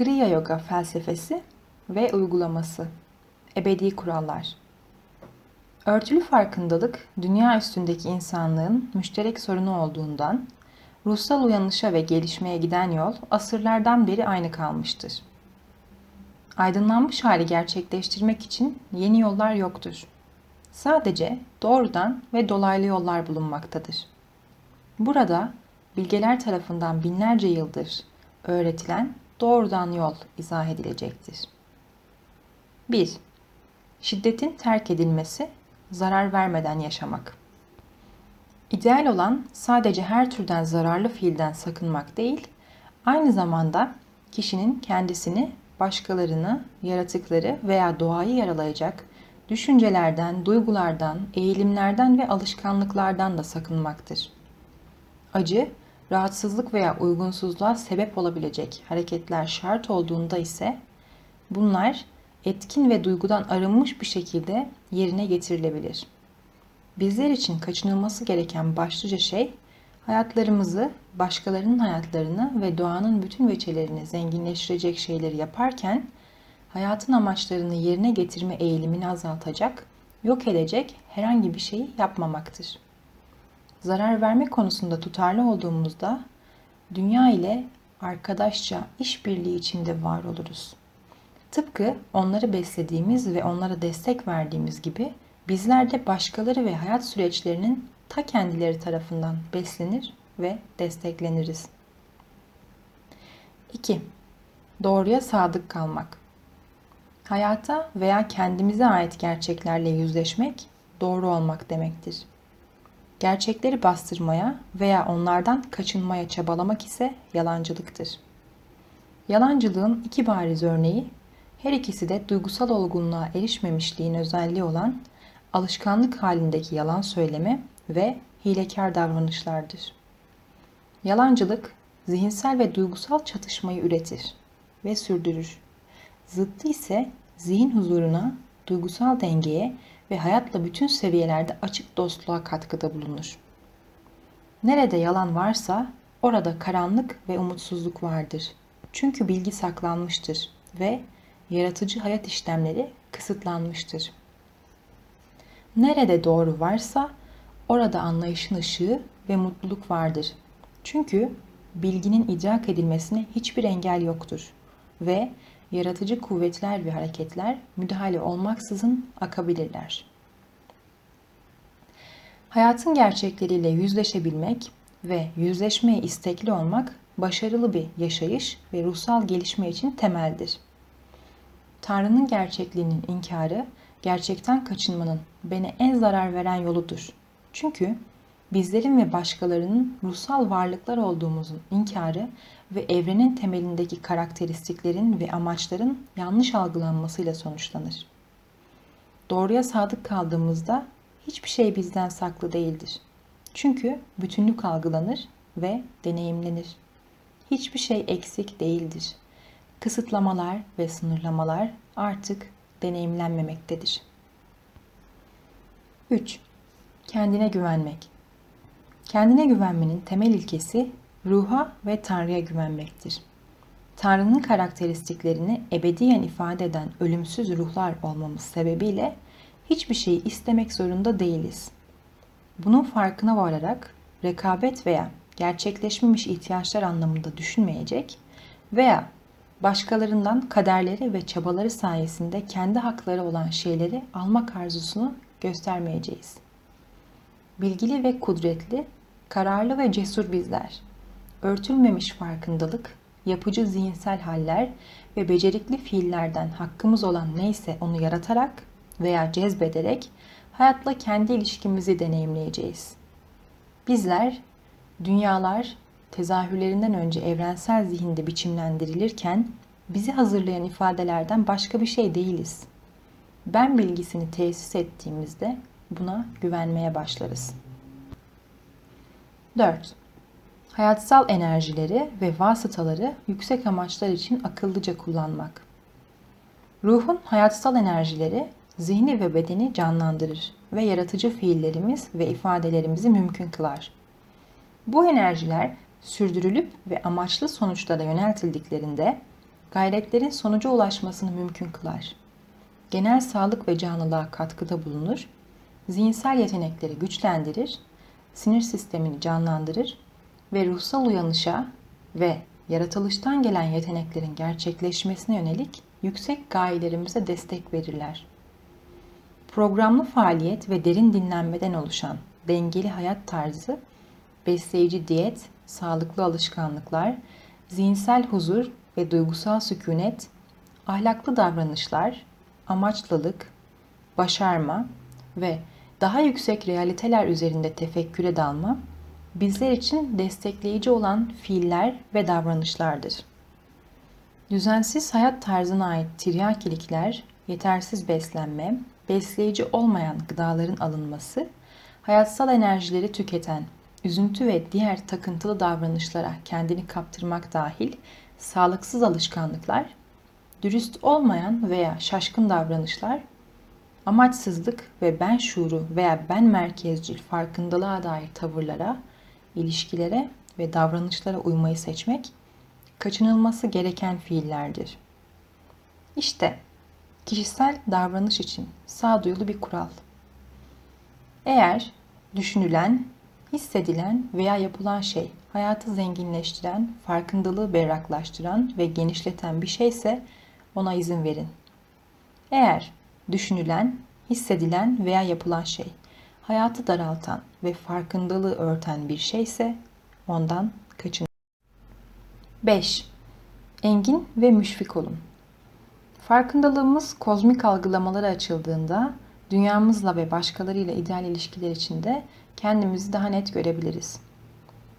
Kriya Yoga felsefesi ve uygulaması. Ebedi kurallar. Örtülü farkındalık, dünya üstündeki insanlığın müşterek sorunu olduğundan, ruhsal uyanışa ve gelişmeye giden yol asırlardan beri aynı kalmıştır. Aydınlanmış hali gerçekleştirmek için yeni yollar yoktur. Sadece doğrudan ve dolaylı yollar bulunmaktadır. Burada bilgeler tarafından binlerce yıldır öğretilen doğrudan yol izah edilecektir. 1. Şiddetin terk edilmesi, zarar vermeden yaşamak. İdeal olan sadece her türden zararlı fiilden sakınmak değil, aynı zamanda kişinin kendisini, başkalarını, yaratıkları veya doğayı yaralayacak düşüncelerden, duygulardan, eğilimlerden ve alışkanlıklardan da sakınmaktır. Acı, rahatsızlık veya uygunsuzluğa sebep olabilecek hareketler şart olduğunda ise bunlar etkin ve duygudan arınmış bir şekilde yerine getirilebilir. Bizler için kaçınılması gereken başlıca şey hayatlarımızı, başkalarının hayatlarını ve doğanın bütün veçelerini zenginleştirecek şeyleri yaparken hayatın amaçlarını yerine getirme eğilimini azaltacak, yok edecek herhangi bir şeyi yapmamaktır. Zarar verme konusunda tutarlı olduğumuzda dünya ile arkadaşça işbirliği içinde var oluruz. Tıpkı onları beslediğimiz ve onlara destek verdiğimiz gibi bizler de başkaları ve hayat süreçlerinin ta kendileri tarafından beslenir ve destekleniriz. 2. Doğruya sadık kalmak. Hayata veya kendimize ait gerçeklerle yüzleşmek doğru olmak demektir. Gerçekleri bastırmaya veya onlardan kaçınmaya çabalamak ise yalancılıktır. Yalancılığın iki bariz örneği, her ikisi de duygusal olgunluğa erişmemişliğin özelliği olan alışkanlık halindeki yalan söyleme ve hilekar davranışlardır. Yalancılık, zihinsel ve duygusal çatışmayı üretir ve sürdürür. Zıttı ise zihin huzuruna, duygusal dengeye ve hayatla bütün seviyelerde açık dostluğa katkıda bulunur. Nerede yalan varsa orada karanlık ve umutsuzluk vardır. Çünkü bilgi saklanmıştır ve yaratıcı hayat işlemleri kısıtlanmıştır. Nerede doğru varsa orada anlayışın ışığı ve mutluluk vardır. Çünkü bilginin idrak edilmesine hiçbir engel yoktur ve yaratıcı kuvvetler ve hareketler müdahale olmaksızın akabilirler. Hayatın gerçekleriyle yüzleşebilmek ve yüzleşmeye istekli olmak başarılı bir yaşayış ve ruhsal gelişme için temeldir. Tanrı'nın gerçekliğinin inkarı, gerçekten kaçınmanın beni en zarar veren yoludur. Çünkü bizlerin ve başkalarının ruhsal varlıklar olduğumuzun inkarı ve evrenin temelindeki karakteristiklerin ve amaçların yanlış algılanmasıyla sonuçlanır. Doğruya sadık kaldığımızda hiçbir şey bizden saklı değildir. Çünkü bütünlük algılanır ve deneyimlenir. Hiçbir şey eksik değildir. Kısıtlamalar ve sınırlamalar artık deneyimlenmemektedir. 3. Kendine güvenmek. Kendine güvenmenin temel ilkesi ruha ve Tanrı'ya güvenmektir. Tanrı'nın karakteristiklerini ebediyen ifade eden ölümsüz ruhlar olmamız sebebiyle hiçbir şeyi istemek zorunda değiliz. Bunun farkına vararak rekabet veya gerçekleşmemiş ihtiyaçlar anlamında düşünmeyecek veya başkalarından kaderleri ve çabaları sayesinde kendi hakları olan şeyleri almak arzusunu göstermeyeceğiz. Bilgili ve kudretli, kararlı ve cesur bizler. Örtülmemiş farkındalık, yapıcı zihinsel haller ve becerikli fiillerden hakkımız olan neyse onu yaratarak veya cezbederek hayatla kendi ilişkimizi deneyimleyeceğiz. Bizler, dünyalar tezahürlerinden önce evrensel zihinde biçimlendirilirken bizi hazırlayan ifadelerden başka bir şey değiliz. Ben bilgisini tesis ettiğimizde buna güvenmeye başlarız. 4. Hayatsal enerjileri ve vasıtaları yüksek amaçlar için akıllıca kullanmak. Ruhun hayatsal enerjileri zihni ve bedeni canlandırır ve yaratıcı fiillerimiz ve ifadelerimizi mümkün kılar. Bu enerjiler sürdürülüp ve amaçlı sonuçlara yöneltildiklerinde gayretlerin sonuca ulaşmasını mümkün kılar. Genel sağlık ve canlılığa katkıda bulunur, zihinsel yetenekleri güçlendirir, sinir sistemini canlandırır ve ruhsal uyanışa ve yaratılıştan gelen yeteneklerin gerçekleşmesine yönelik yüksek gayelerimize destek verirler. Programlı faaliyet ve derin dinlenmeden oluşan dengeli hayat tarzı, besleyici diyet, sağlıklı alışkanlıklar, zihinsel huzur ve duygusal sükunet, ahlaklı davranışlar, amaçlılık, başarma ve daha yüksek realiteler üzerinde tefekküre dalma, bizler için destekleyici olan fiiller ve davranışlardır. Düzensiz hayat tarzına ait tiryakilikler, yetersiz beslenme, besleyici olmayan gıdaların alınması, hayatsal enerjileri tüketen, üzüntü ve diğer takıntılı davranışlara kendini kaptırmak dahil sağlıksız alışkanlıklar, dürüst olmayan veya şaşkın davranışlar, amaçsızlık ve ben şuuru veya ben merkezcil farkındalığa dair tavırlara, ilişkilere ve davranışlara uymayı seçmek kaçınılması gereken fiillerdir. İşte kişisel davranış için sağduyulu bir kural. Eğer düşünülen, hissedilen veya yapılan şey hayatı zenginleştiren, farkındalığı berraklaştıran ve genişleten bir şeyse ona izin verin. Eğer düşünülen, hissedilen veya yapılan şey hayatı daraltan ve farkındalığı örten bir şeyse ondan kaçın. 5. Engin ve müşfik olun. Farkındalığımız kozmik algılamalara açıldığında dünyamızla ve başkalarıyla ideal ilişkiler içinde kendimizi daha net görebiliriz.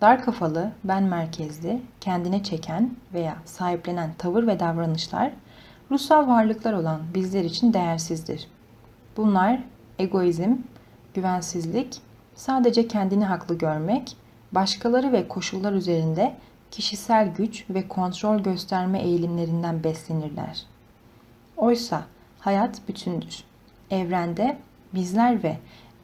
Dar kafalı, ben merkezli, kendine çeken veya sahiplenen tavır ve davranışlar ruhsal varlıklar olan bizler için değersizdir. Bunlar egoizm, güvensizlik, sadece kendini haklı görmek, başkaları ve koşullar üzerinde kişisel güç ve kontrol gösterme eğilimlerinden beslenirler. Oysa hayat bütündür. Evrende bizler ve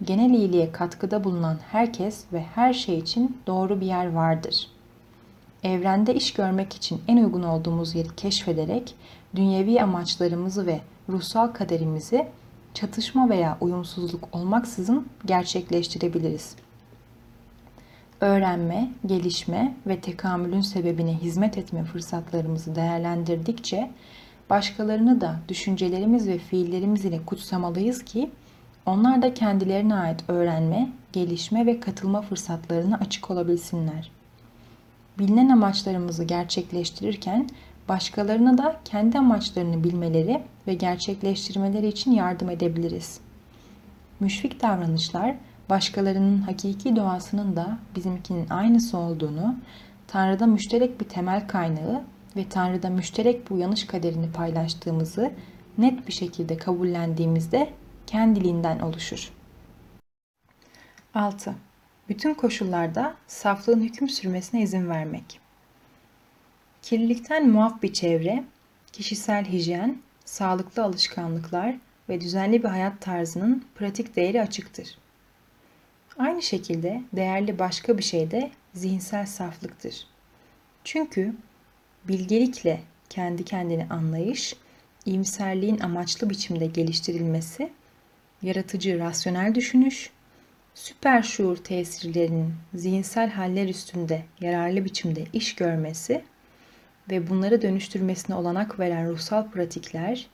genel iyiliğe katkıda bulunan herkes ve her şey için doğru bir yer vardır. Evrende iş görmek için en uygun olduğumuz yeri keşfederek dünyevi amaçlarımızı ve ruhsal kaderimizi çatışma veya uyumsuzluk olmaksızın gerçekleştirebiliriz. Öğrenme, gelişme ve tekamülün sebebine hizmet etme fırsatlarımızı değerlendirdikçe başkalarını da düşüncelerimiz ve fiillerimiz ile kutsamalıyız ki onlar da kendilerine ait öğrenme, gelişme ve katılma fırsatlarına açık olabilsinler. Bilinen amaçlarımızı gerçekleştirirken başkalarına da kendi amaçlarını bilmeleri ve gerçekleştirmeleri için yardım edebiliriz. Müşfik davranışlar başkalarının hakiki doğasının da bizimkinin aynısı olduğunu, Tanrı'da müşterek bir temel kaynağı ve Tanrı'da müşterek bir uyanış kaderini paylaştığımızı net bir şekilde kabullendiğimizde kendiliğinden oluşur. 6. Bütün koşullarda saflığın hüküm sürmesine izin vermek. Kirlilikten muaf bir çevre, kişisel hijyen, sağlıklı alışkanlıklar ve düzenli bir hayat tarzının pratik değeri açıktır. Aynı şekilde değerli başka bir şey de zihinsel saflıktır. Çünkü bilgelikle kendi kendini anlayış, iyimserliğin amaçlı biçimde geliştirilmesi, yaratıcı rasyonel düşünüş, süper şuur tesirlerinin zihinsel haller üstünde yararlı biçimde iş görmesi ve bunları dönüştürmesine olanak veren ruhsal pratikler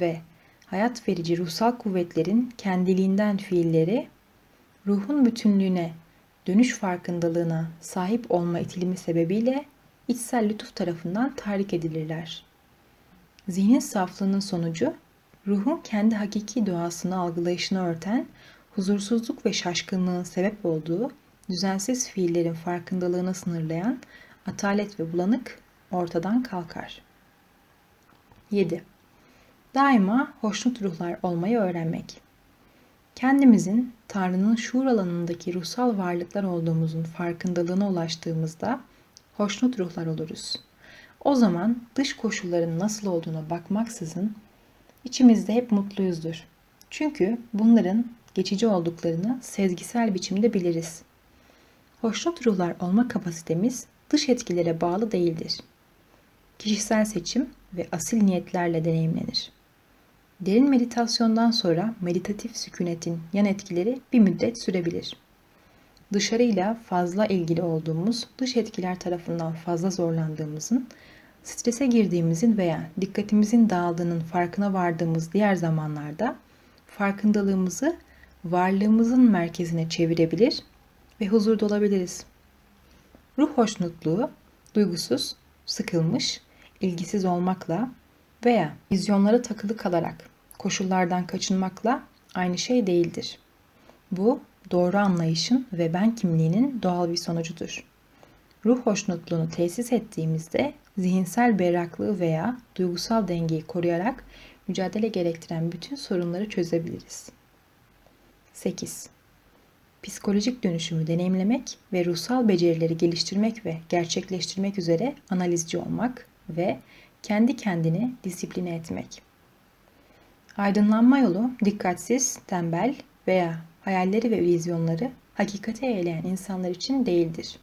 ve hayat verici ruhsal kuvvetlerin kendiliğinden fiilleri ruhun bütünlüğüne, dönüş farkındalığına sahip olma itilimi sebebiyle içsel lütuf tarafından tahrik edilirler. Zihnin saflığının sonucu ruhun kendi hakiki doğasını algılayışını örten, huzursuzluk ve şaşkınlığın sebep olduğu düzensiz fiillerin farkındalığını sınırlayan atalet ve bulanık ortadan kalkar. 7. Daima hoşnut ruhlar olmayı öğrenmek. Kendimizin Tanrı'nın şuur alanındaki ruhsal varlıklar olduğumuzun farkındalığına ulaştığımızda hoşnut ruhlar oluruz. O zaman dış koşulların nasıl olduğuna bakmaksızın içimizde hep mutluyuzdur. Çünkü bunların geçici olduklarını sezgisel biçimde biliriz. Hoşnut ruhlar olma kapasitemiz dış etkilere bağlı değildir. Kişisel seçim ve asil niyetlerle deneyimlenir. Derin meditasyondan sonra meditatif sükunetin yan etkileri bir müddet sürebilir. Dışarıyla fazla ilgili olduğumuz, dış etkiler tarafından fazla zorlandığımızın, strese girdiğimizin veya dikkatimizin dağıldığının farkına vardığımız diğer zamanlarda farkındalığımızı varlığımızın merkezine çevirebilir ve huzurda olabiliriz. Ruh hoşnutluğu, duygusuz, sıkılmış, ilgisiz olmakla veya vizyonlara takılı kalarak koşullardan kaçınmakla aynı şey değildir. Bu doğru anlayışın ve ben kimliğinin doğal bir sonucudur. Ruh hoşnutluğunu tesis ettiğimizde zihinsel berraklığı veya duygusal dengeyi koruyarak mücadele gerektiren bütün sorunları çözebiliriz. 8. Psikolojik dönüşümü deneyimlemek ve ruhsal becerileri geliştirmek ve gerçekleştirmek üzere analizci olmak ve kendi kendini disipline etmek. Aydınlanma yolu dikkatsiz, tembel veya hayalleri ve vizyonları hakikate eğleyen insanlar için değildir.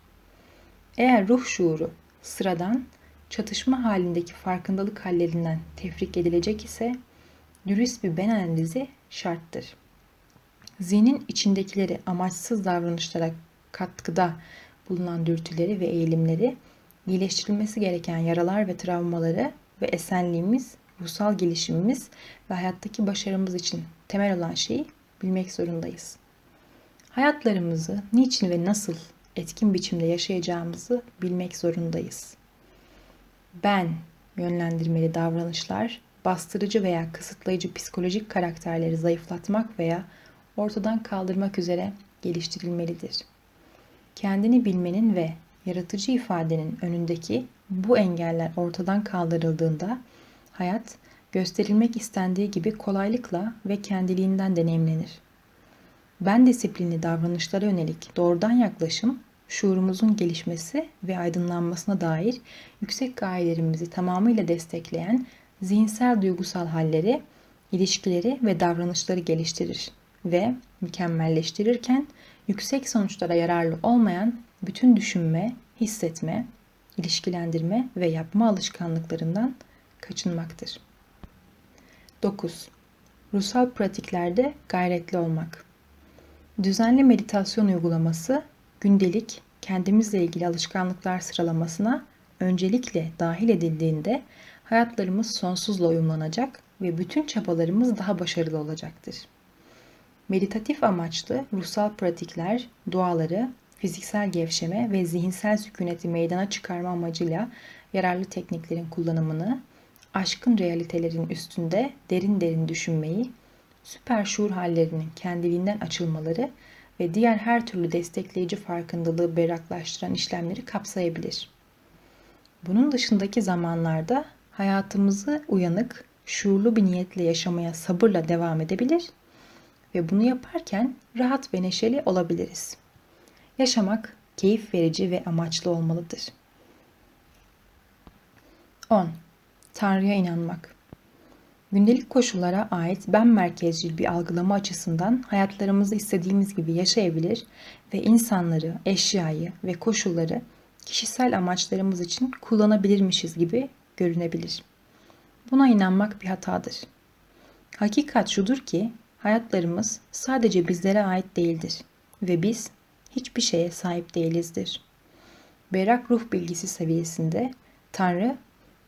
Eğer ruh şuuru sıradan, çatışma halindeki farkındalık hallerinden tefrik edilecek ise dürüst bir ben analizi şarttır. Zihnin içindekileri amaçsız davranışlara katkıda bulunan dürtüleri ve eğilimleri, iyileştirilmesi gereken yaralar ve travmaları ve esenliğimiz, ruhsal gelişimimiz ve hayattaki başarımız için temel olan şeyi bilmek zorundayız. Hayatlarımızı niçin ve nasıl etkin biçimde yaşayacağımızı bilmek zorundayız. Ben yönlendirmeli davranışlar, bastırıcı veya kısıtlayıcı psikolojik karakterleri zayıflatmak veya ortadan kaldırmak üzere geliştirilmelidir. Kendini bilmenin ve yaratıcı ifadenin önündeki bu engeller ortadan kaldırıldığında hayat gösterilmek istendiği gibi kolaylıkla ve kendiliğinden deneyimlenir. Ben disiplinli davranışlara yönelik doğrudan yaklaşım, şuurumuzun gelişmesi ve aydınlanmasına dair yüksek gayelerimizi tamamıyla destekleyen zihinsel duygusal halleri, ilişkileri ve davranışları geliştirir ve mükemmelleştirirken yüksek sonuçlara yararlı olmayan bütün düşünme, hissetme, ilişkilendirme ve yapma alışkanlıklarından kaçınmaktır. 9. Ruhsal pratiklerde gayretli olmak. Düzenli meditasyon uygulaması gündelik kendimizle ilgili alışkanlıklar sıralamasına öncelikle dahil edildiğinde hayatlarımız sonsuzla uyumlanacak ve bütün çabalarımız daha başarılı olacaktır. Meditatif amaçlı ruhsal pratikler, duaları, fiziksel gevşeme ve zihinsel sükuneti meydana çıkarma amacıyla yararlı tekniklerin kullanımını, aşkın realitelerin üstünde derin derin düşünmeyi, süper şuur hallerinin kendiliğinden açılmaları ve diğer her türlü destekleyici farkındalığı berraklaştıran işlemleri kapsayabilir. Bunun dışındaki zamanlarda hayatımızı uyanık, şuurlu bir niyetle yaşamaya sabırla devam edebilir ve bunu yaparken rahat ve neşeli olabiliriz. Yaşamak keyif verici ve amaçlı olmalıdır. 10. Tanrı'ya inanmak. Gündelik koşullara ait ben merkezcil bir algılama açısından hayatlarımızı istediğimiz gibi yaşayabilir ve insanları, eşyayı ve koşulları kişisel amaçlarımız için kullanabilirmişiz gibi görünebilir. Buna inanmak bir hatadır. Hakikat şudur ki hayatlarımız sadece bizlere ait değildir ve biz hiçbir şeye sahip değilizdir. Berrak ruh bilgisi seviyesinde Tanrı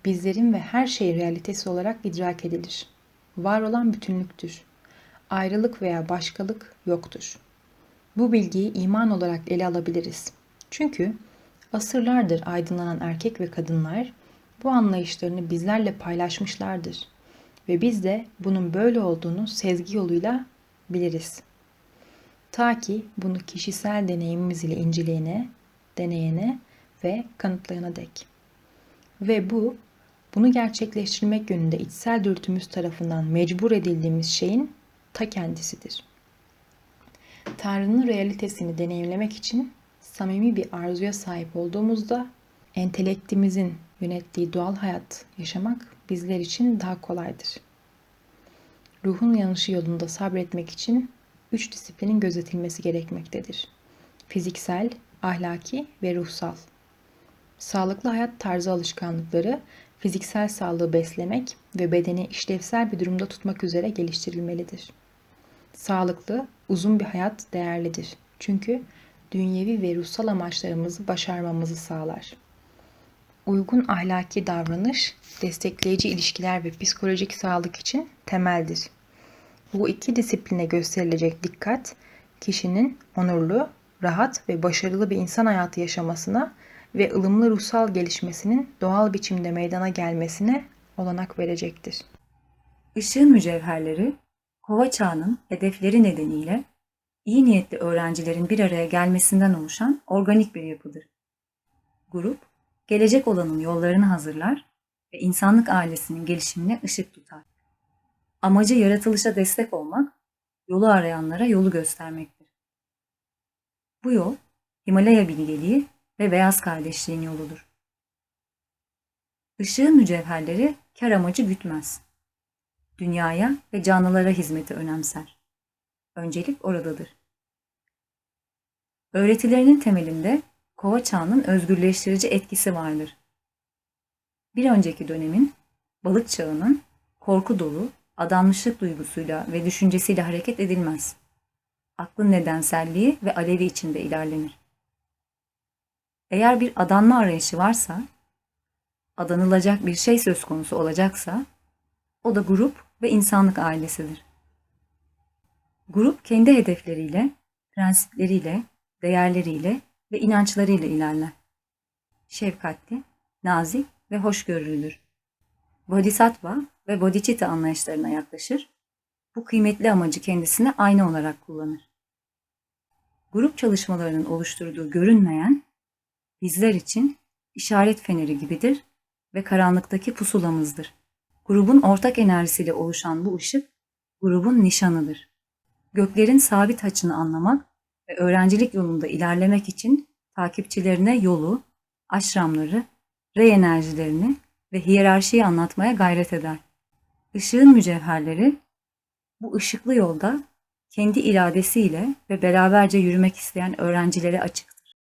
bizlerin ve her şey realitesi olarak idrak edilir. Var olan bütünlüktür. Ayrılık veya başkalık yoktur. Bu bilgiyi iman olarak ele alabiliriz. Çünkü asırlardır aydınlanan erkek ve kadınlar bu anlayışlarını bizlerle paylaşmışlardır ve biz de bunun böyle olduğunu sezgi yoluyla biliriz. Ta ki bunu kişisel deneyimimiz ile inceleyene, deneyene ve kanıtlayana dek. Ve bu bunu gerçekleştirmek yönünde içsel dürtümüz tarafından mecbur edildiğimiz şeyin ta kendisidir. Tanrı'nın realitesini deneyimlemek için samimi bir arzuya sahip olduğumuzda entelektimizin yönettiği doğal hayat yaşamak bizler için daha kolaydır. Ruhun yanışı yolunda sabretmek için üç disiplinin gözetilmesi gerekmektedir. Fiziksel, ahlaki ve ruhsal. Sağlıklı hayat tarzı alışkanlıkları fiziksel sağlığı beslemek ve bedeni işlevsel bir durumda tutmak üzere geliştirilmelidir. Sağlıklı, uzun bir hayat değerlidir. Çünkü dünyevi ve ruhsal amaçlarımızı başarmamızı sağlar. Uygun ahlaki davranış, destekleyici ilişkiler ve psikolojik sağlık için temeldir. Bu iki disipline gösterilecek dikkat, kişinin onurlu, rahat ve başarılı bir insan hayatı yaşamasına ve ılımlı ruhsal gelişmesinin doğal biçimde meydana gelmesine olanak verecektir. Işığın mücevherleri, kova çağının hedefleri nedeniyle iyi niyetli öğrencilerin bir araya gelmesinden oluşan organik bir yapıdır. Grup, gelecek olanın yollarını hazırlar ve insanlık ailesinin gelişimine ışık tutar. Amacı yaratılışa destek olmak, yolu arayanlara yolu göstermektir. Bu yol, Himalaya bilgeliği ve beyaz kardeşliğin yoludur. Işığın mücevherleri kar amacı gütmez. Dünyaya ve canlılara hizmeti önemser. Öncelik oradadır. Öğretilerinin temelinde kova çağının özgürleştirici etkisi vardır. Bir önceki dönemin, balık çağının korku dolu, adanmışlık duygusuyla ve düşüncesiyle hareket edilmez. Aklın nedenselliği ve alevi içinde ilerlenir. Eğer bir adanma arayışı varsa, adanılacak bir şey söz konusu olacaksa, o da grup ve insanlık ailesidir. Grup kendi hedefleriyle, prensipleriyle, değerleriyle ve inançlarıyla ilerler. Şefkatli, nazik ve hoşgörülüdür. Bodhisattva ve Bodhicitta anlayışlarına yaklaşır, bu kıymetli amacı kendisine ayna olarak kullanır. Grup çalışmalarının oluşturduğu görünmeyen, bizler için işaret feneri gibidir ve karanlıktaki pusulamızdır. Grubun ortak enerjisiyle oluşan bu ışık, grubun nişanıdır. Göklerin sabit açını anlamak ve öğrencilik yolunda ilerlemek için takipçilerine yolu, aşramları, rey enerjilerini ve hiyerarşiyi anlatmaya gayret eder. Işığın mücevherleri bu ışıklı yolda kendi iradesiyle ve beraberce yürümek isteyen öğrencilere açık